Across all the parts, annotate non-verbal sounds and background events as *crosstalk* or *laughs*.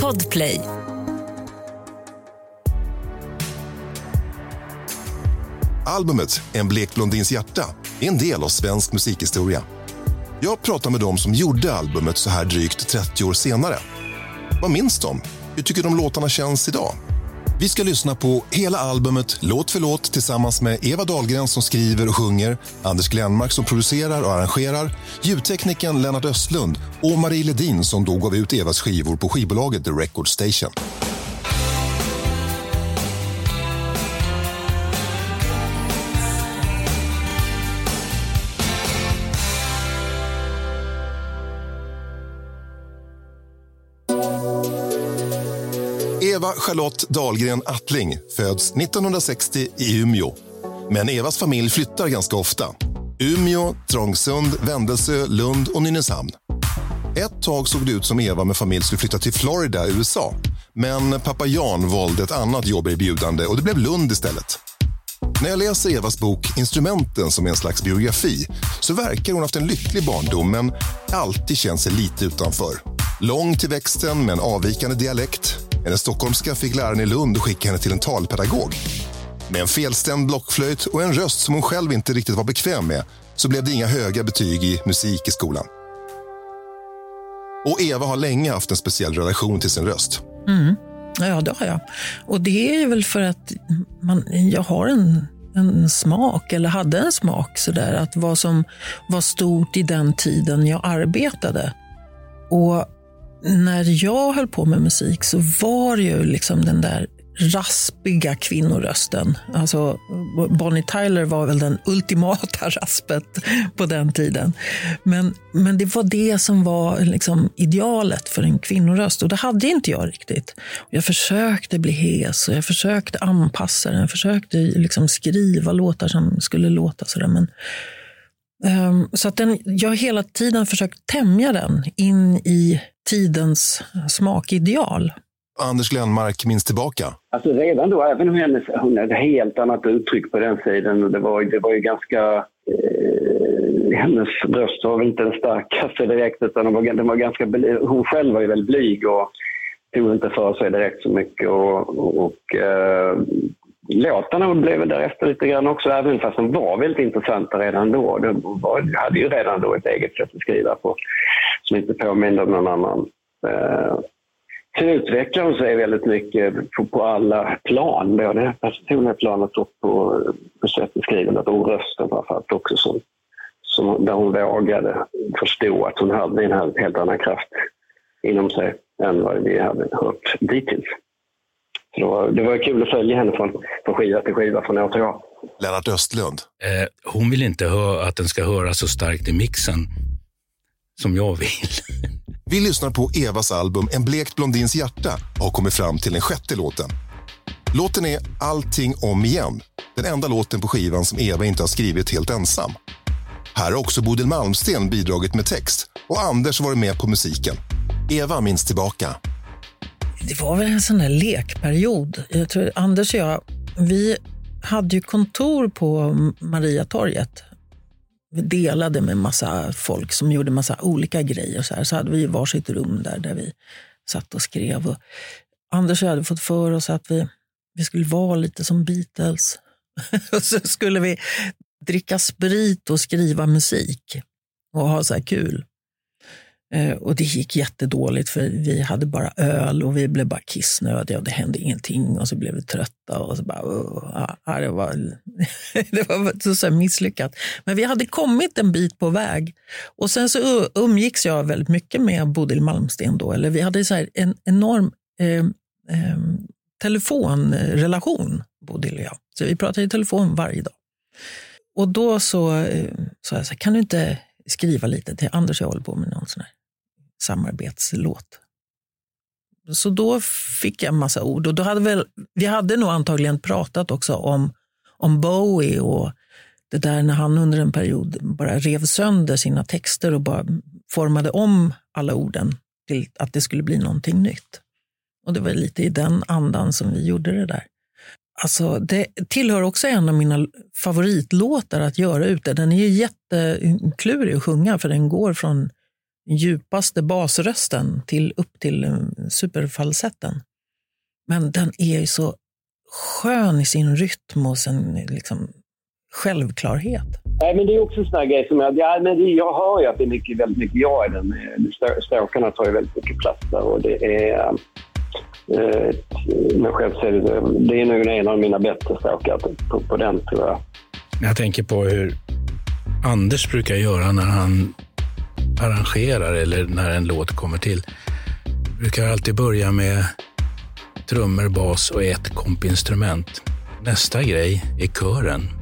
Podplay. Albumet En blek blondins hjärta är en del av svensk musikhistoria. Jag pratar med dem som gjorde albumet så här drygt 30 år senare. Vad minns de? Hur tycker de låtarna känns idag? Vi ska lyssna på hela albumet låt för låt tillsammans med Eva Dahlgren som skriver och sjunger, Anders Glenmark som producerar och arrangerar, ljudteknikern Lennart Östlund och Marie Ledin som då gav ut Evas skivor på skivbolaget The Record Station. Eva Charlotte Dahlgren Attling föds 1960 i Umeå. Men Evas familj flyttar ganska ofta. Umeå, Trångsund, Vändelsö, Lund och Nynäshamn. Ett tag såg det ut som Eva med familj skulle flytta till Florida, USA. Men pappa Jan valde ett annat jobberbjudande och det blev Lund istället. När jag läser Evas bok Instrumenten som är en slags biografi så verkar hon haft en lycklig barndom men alltid känt sig lite utanför. Lång till växten med en avvikande dialekt. Hennes stockholmska fick läraren i Lund skicka henne till en talpedagog. Med en felstämd blockflöjt och en röst som hon själv inte riktigt var bekväm med så blev det inga höga betyg i musik i skolan. Och Eva har länge haft en speciell relation till sin röst. Mm. Ja, det har jag. Och det är väl för att man, jag har en, en smak, eller hade en smak, sådär, att vad som var stort i den tiden jag arbetade. Och när jag höll på med musik så var det ju liksom den där raspiga kvinnorösten. Alltså, Bonnie Tyler var väl den ultimata *laughs* raspet på den tiden. Men, men det var det som var liksom idealet för en kvinnoröst och det hade inte jag riktigt. Jag försökte bli hes och jag försökte anpassa den. Jag försökte liksom skriva låtar som skulle låta sådär. Men, um, så att den, jag har hela tiden försökt tämja den in i tidens smakideal. Anders Glenmark minns tillbaka. Alltså redan då, även om hennes, hon hade ett helt annat uttryck på den sidan. Och det, var, det var ju ganska... Eh, hennes röst var väl inte den starkaste direkt, utan den var, den var ganska, hon själv var ju väldigt blyg och tog inte för sig direkt så mycket. Och, och, och eh, låtarna blev väl därefter lite grann också, även fast de var väldigt intressanta redan då. De var, hade ju redan då ett eget sätt att skriva på som inte påminde om någon annan. Eh, Sen utvecklar hon sig väldigt mycket på, på alla plan, både personliga planet och på, på sättet skrivandet och rösten framförallt också. Som, som, där hon vågade förstå att hon hade en helt annan kraft inom sig än vad vi hade hört dittills. Så det, var, det var kul att följa henne från, från skiva till skiva från år till år. Lennart Östlund. Eh, hon vill inte hö- att den ska höras så starkt i mixen som jag vill. *laughs* Vi lyssnar på Evas album En blekt blondins hjärta och har kommit fram till den sjätte låten. Låten är Allting om igen. Den enda låten på skivan som Eva inte har skrivit helt ensam. Här har också Bodil Malmsten bidragit med text och Anders har varit med på musiken. Eva minns tillbaka. Det var väl en sån där lekperiod. Jag tror Anders och jag, vi hade ju kontor på Mariatorget. Vi delade med massa folk som gjorde massa olika grejer. Så, här. så hade vi varsitt rum där, där vi satt och skrev. Och Anders och jag hade fått för oss att vi, vi skulle vara lite som Beatles. *laughs* och så skulle vi dricka sprit och skriva musik och ha så här kul. Eh, och det gick jättedåligt för vi hade bara öl och vi blev bara kissnödiga och det hände ingenting och så blev vi trötta och så bara, uh, ja, ah, ah, det var, *laughs* det var så, så här misslyckat. Men vi hade kommit en bit på väg och sen så umgicks jag väldigt mycket med Bodil Malmsten då, eller vi hade så här en enorm eh, eh, telefonrelation, Bodil och jag. Så vi pratade i telefon varje dag. Och då så eh, sa jag så här, kan du inte skriva lite till Anders, jag håller på med någon sån här samarbetslåt. Så då fick jag en massa ord. Och då hade väl, vi hade nog antagligen pratat också om, om Bowie och det där när han under en period bara rev sönder sina texter och bara formade om alla orden till att det skulle bli någonting nytt. Och det var lite i den andan som vi gjorde det där. Alltså, det tillhör också en av mina favoritlåtar att göra ute. Den är ju jätteklurig att sjunga för den går från djupaste basrösten till, upp till eh, superfalsetten. Men den är ju så skön i sin rytm och sin liksom, självklarhet. Nej, men det är också en sån här grej som jag... Ja, men det, jag hör ju att det är mycket, väldigt mycket jag i den. Stråkarna tar ju väldigt mycket plats där och det är... Eh, men själv så är det, det är nog en av mina bättre stråkar på, på den, tror jag. Jag tänker på hur Anders brukar göra när han arrangerar eller när en låt kommer till. Jag Brukar alltid börja med trummor, bas och ett kompinstrument. Nästa grej är kören.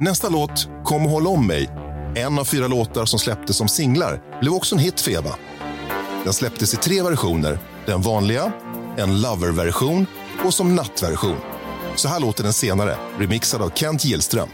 Nästa låt, Kom och håll om mig, en av fyra låtar som släpptes som singlar, blev också en hit för Eva. Den släpptes i tre versioner. Den vanliga, en lover-version och som nattversion. Så här låter den senare, remixad av Kent Gillström.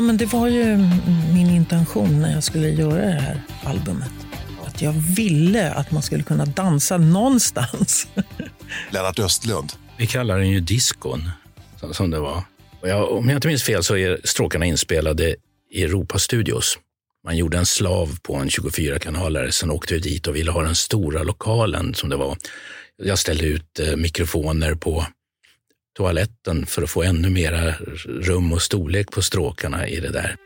Ja, men det var ju min intention när jag skulle göra det här albumet. Att jag ville att man skulle kunna dansa någonstans. *laughs* Lennart Östlund. Vi kallar den ju diskon, som- som det var. Och jag, om jag inte minns fel så är stråkarna inspelade i Europa Studios. Man gjorde en slav på en 24-kanalare, sen åkte vi dit och ville ha den stora lokalen som det var. Jag ställde ut eh, mikrofoner på toaletten för att få ännu mera rum och storlek på stråkarna i det där.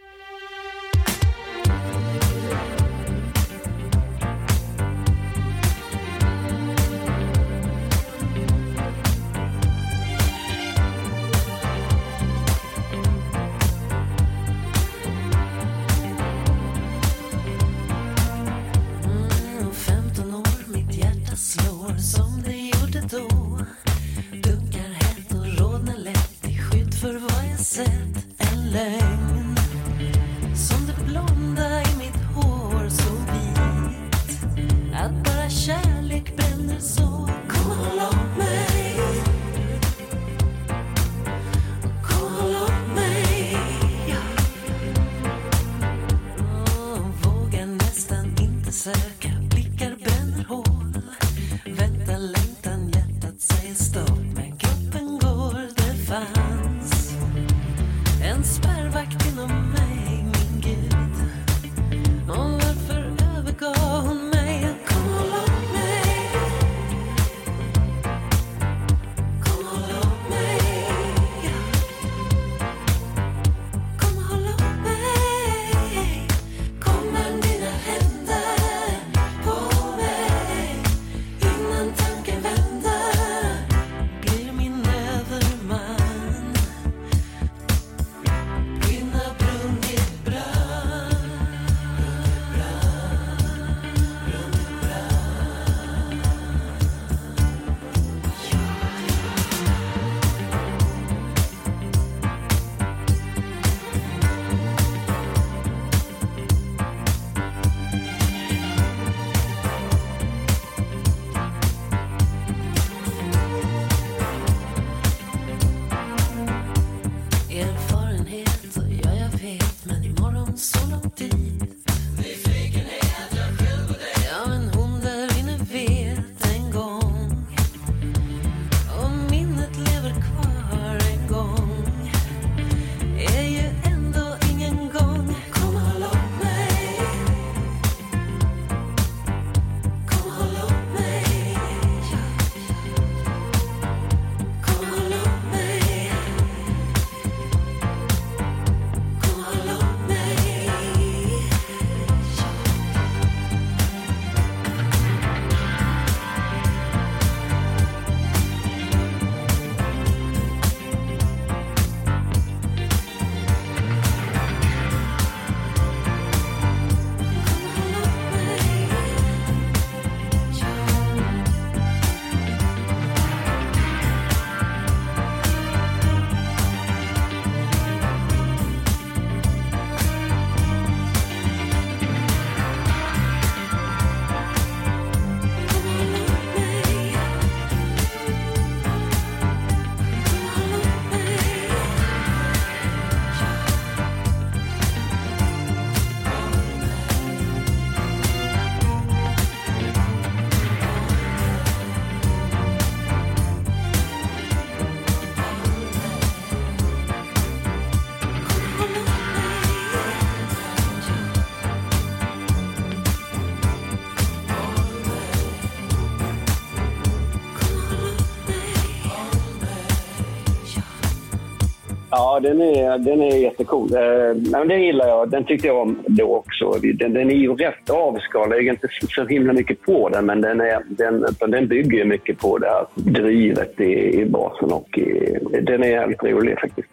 Den är, den är jättecool. Eh, men den gillar jag. Den tyckte jag om då också. Den, den är ju rätt avskalad. Jag är inte så- himla mycket på den, men den, är, den, utan den bygger ju mycket på det här drivet i, i basen. Och i, den är jävligt rolig faktiskt.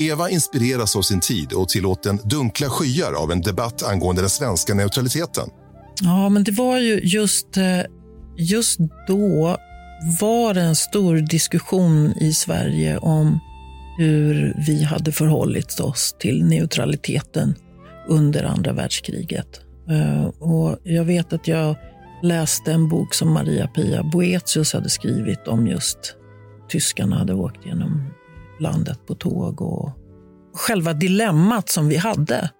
Eva inspireras av sin tid och tillåten Dunkla skyar av en debatt angående den svenska neutraliteten. Ja, men det var ju just, eh, just då var det en stor diskussion i Sverige om hur vi hade förhållit oss till neutraliteten under andra världskriget. Eh, och jag vet att jag läste en bok som Maria-Pia Boetius hade skrivit om just tyskarna hade åkt genom landet på tåg och själva dilemmat som vi hade.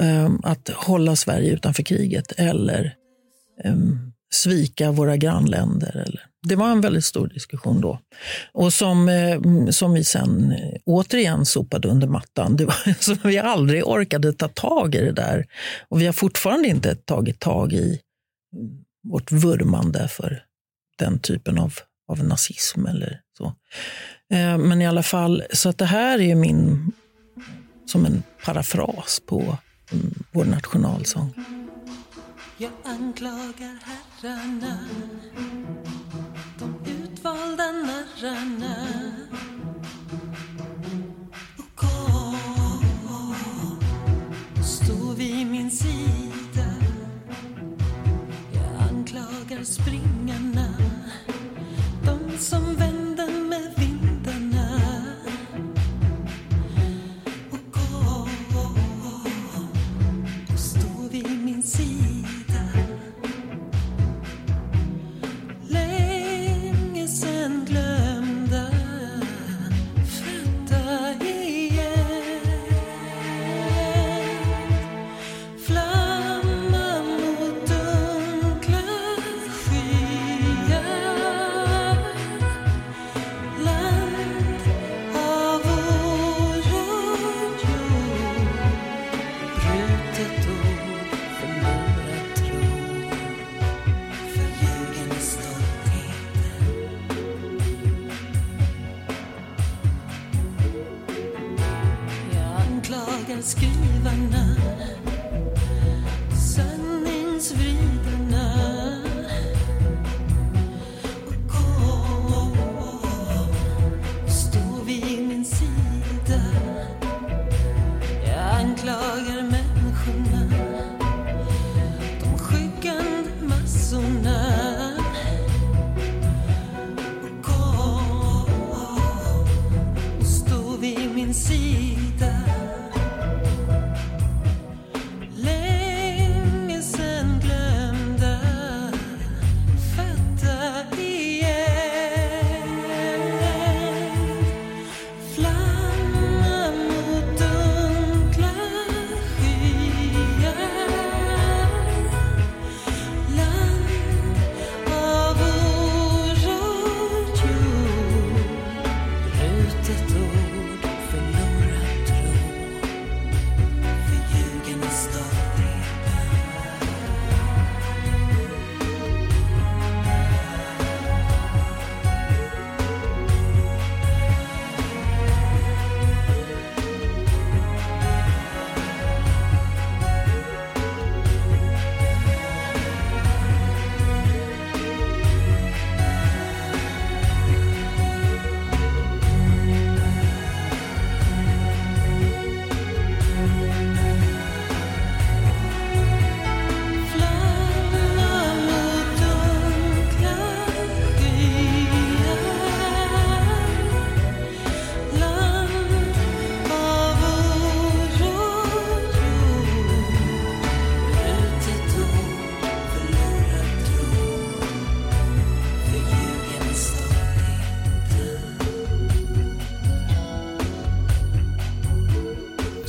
Ehm, att hålla Sverige utanför kriget eller eh, svika våra grannländer. Eller. Det var en väldigt stor diskussion då. Och som, eh, som vi sen eh, återigen sopade under mattan. Det var, *laughs* som vi aldrig orkade ta tag i det där. Och vi har fortfarande inte tagit tag i mm, vårt vurmande för den typen av, av nazism eller så. Eh, Men i alla fall, så att det här är ju min, som en parafras på vår nationalsång. Jag anklagar herrarna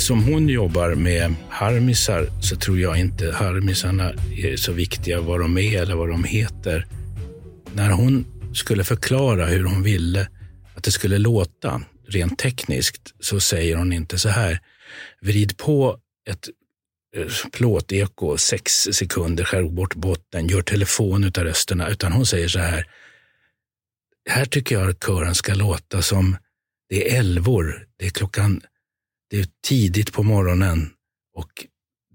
Som hon jobbar med harmisar så tror jag inte harmisarna är så viktiga vad de är eller vad de heter. När hon skulle förklara hur hon ville att det skulle låta rent tekniskt så säger hon inte så här. Vrid på ett eh, plåteko, sex sekunder, skär bort botten, gör telefon utav rösterna, utan hon säger så här. Här tycker jag att kören ska låta som det är älvor, det är klockan, det är tidigt på morgonen och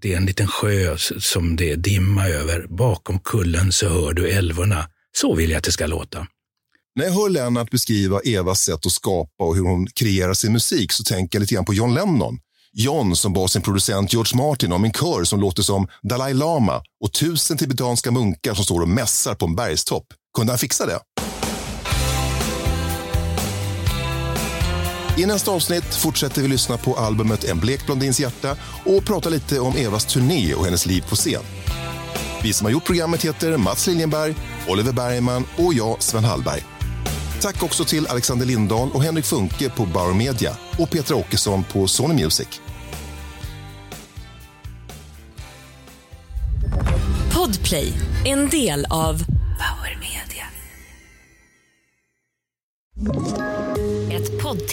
det är en liten sjö som det är dimma över. Bakom kullen så hör du älvorna. Så vill jag att det ska låta. När jag hör Lennart beskriva Evas sätt att skapa och hur hon kreerar sin musik så tänker jag lite grann på John Lennon. John som bad sin producent George Martin om en kör som låter som Dalai Lama och tusen tibetanska munkar som står och mässar på en bergstopp. Kunde han fixa det? I nästa avsnitt fortsätter vi lyssna på albumet En blek blondins hjärta och prata lite om Evas turné och hennes liv på scen. Vi som har gjort programmet heter Mats Liljenberg, Oliver Bergman och jag, Sven Hallberg. Tack också till Alexander Lindahl och Henrik Funke på Bauer Media och Petra Åkesson på Sony Music. Podplay, en del av